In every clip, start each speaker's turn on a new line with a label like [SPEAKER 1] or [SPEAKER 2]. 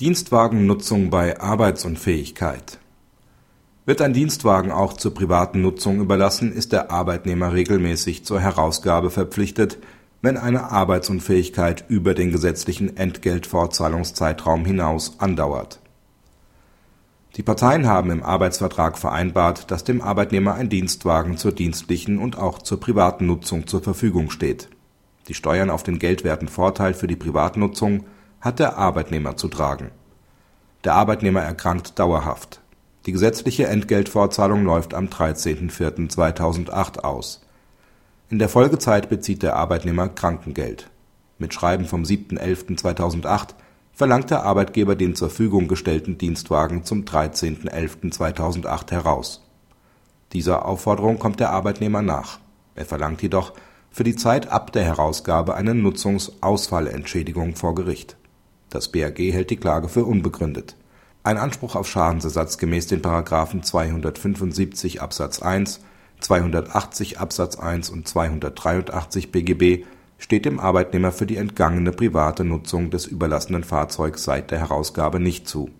[SPEAKER 1] Dienstwagennutzung bei Arbeitsunfähigkeit Wird ein Dienstwagen auch zur privaten Nutzung überlassen, ist der Arbeitnehmer regelmäßig zur Herausgabe verpflichtet, wenn eine Arbeitsunfähigkeit über den gesetzlichen Entgeltfortzahlungszeitraum hinaus andauert. Die Parteien haben im Arbeitsvertrag vereinbart, dass dem Arbeitnehmer ein Dienstwagen zur dienstlichen und auch zur privaten Nutzung zur Verfügung steht. Die Steuern auf den geldwerten Vorteil für die Privatnutzung hat der Arbeitnehmer zu tragen. Der Arbeitnehmer erkrankt dauerhaft. Die gesetzliche Entgeltfortzahlung läuft am 13.04.2008 aus. In der Folgezeit bezieht der Arbeitnehmer Krankengeld. Mit Schreiben vom 7.11.2008 verlangt der Arbeitgeber den zur Verfügung gestellten Dienstwagen zum 13.11.2008 heraus. Dieser Aufforderung kommt der Arbeitnehmer nach. Er verlangt jedoch für die Zeit ab der Herausgabe eine Nutzungsausfallentschädigung vor Gericht das BAG hält die Klage für unbegründet. Ein Anspruch auf Schadensersatz gemäß den § 275 Absatz 1, 280 Absatz 1 und 283 BGB steht dem Arbeitnehmer für die entgangene private Nutzung des überlassenen Fahrzeugs seit der Herausgabe nicht zu.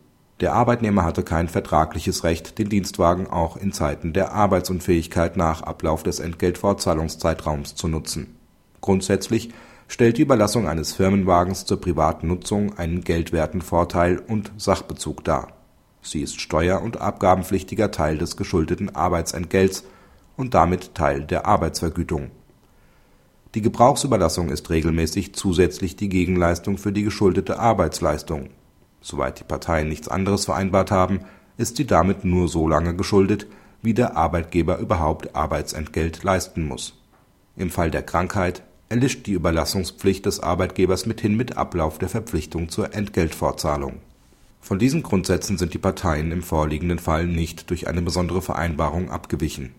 [SPEAKER 1] Der Arbeitnehmer hatte kein vertragliches Recht, den Dienstwagen auch in Zeiten der Arbeitsunfähigkeit nach Ablauf des Entgeltfortzahlungszeitraums zu nutzen. Grundsätzlich stellt die Überlassung eines Firmenwagens zur privaten Nutzung einen geldwerten Vorteil und Sachbezug dar. Sie ist steuer und abgabenpflichtiger Teil des geschuldeten Arbeitsentgelts und damit Teil der Arbeitsvergütung. Die Gebrauchsüberlassung ist regelmäßig zusätzlich die Gegenleistung für die geschuldete Arbeitsleistung. Soweit die Parteien nichts anderes vereinbart haben, ist sie damit nur so lange geschuldet, wie der Arbeitgeber überhaupt Arbeitsentgelt leisten muss. Im Fall der Krankheit erlischt die Überlassungspflicht des Arbeitgebers mithin mit Ablauf der Verpflichtung zur Entgeltfortzahlung. Von diesen Grundsätzen sind die Parteien im vorliegenden Fall nicht durch eine besondere Vereinbarung abgewichen.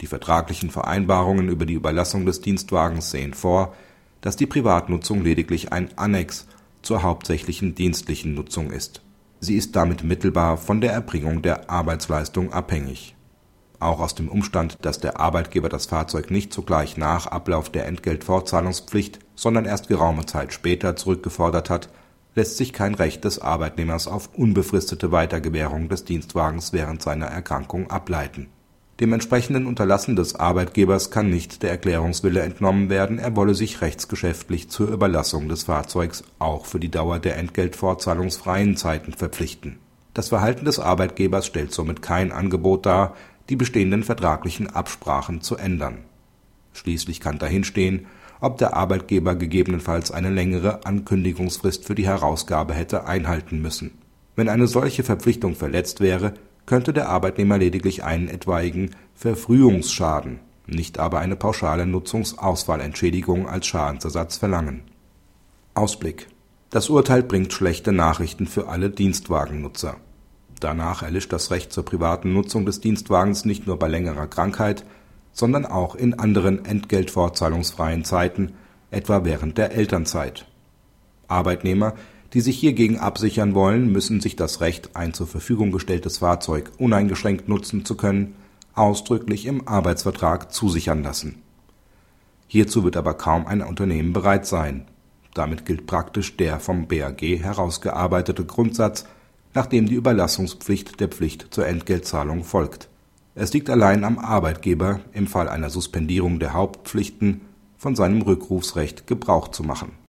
[SPEAKER 1] Die vertraglichen Vereinbarungen über die Überlassung des Dienstwagens sehen vor, dass die Privatnutzung lediglich ein Annex zur hauptsächlichen dienstlichen Nutzung ist. Sie ist damit mittelbar von der Erbringung der Arbeitsleistung abhängig auch aus dem Umstand, dass der Arbeitgeber das Fahrzeug nicht sogleich nach Ablauf der Entgeltfortzahlungspflicht, sondern erst geraume Zeit später zurückgefordert hat, lässt sich kein Recht des Arbeitnehmers auf unbefristete Weitergewährung des Dienstwagens während seiner Erkrankung ableiten. Dem entsprechenden Unterlassen des Arbeitgebers kann nicht der Erklärungswille entnommen werden, er wolle sich rechtsgeschäftlich zur Überlassung des Fahrzeugs auch für die Dauer der entgeltfortzahlungsfreien Zeiten verpflichten. Das Verhalten des Arbeitgebers stellt somit kein Angebot dar die bestehenden vertraglichen Absprachen zu ändern. Schließlich kann dahinstehen, ob der Arbeitgeber gegebenenfalls eine längere Ankündigungsfrist für die Herausgabe hätte einhalten müssen. Wenn eine solche Verpflichtung verletzt wäre, könnte der Arbeitnehmer lediglich einen etwaigen Verfrühungsschaden, nicht aber eine pauschale Nutzungsausfallentschädigung als Schadensersatz verlangen. Ausblick Das Urteil bringt schlechte Nachrichten für alle Dienstwagennutzer Danach erlischt das Recht zur privaten Nutzung des Dienstwagens nicht nur bei längerer Krankheit, sondern auch in anderen entgeltfortzahlungsfreien Zeiten, etwa während der Elternzeit. Arbeitnehmer, die sich hiergegen absichern wollen, müssen sich das Recht, ein zur Verfügung gestelltes Fahrzeug uneingeschränkt nutzen zu können, ausdrücklich im Arbeitsvertrag zusichern lassen. Hierzu wird aber kaum ein Unternehmen bereit sein. Damit gilt praktisch der vom BAG herausgearbeitete Grundsatz nachdem die Überlassungspflicht der Pflicht zur Entgeltzahlung folgt. Es liegt allein am Arbeitgeber, im Fall einer Suspendierung der Hauptpflichten von seinem Rückrufsrecht Gebrauch zu machen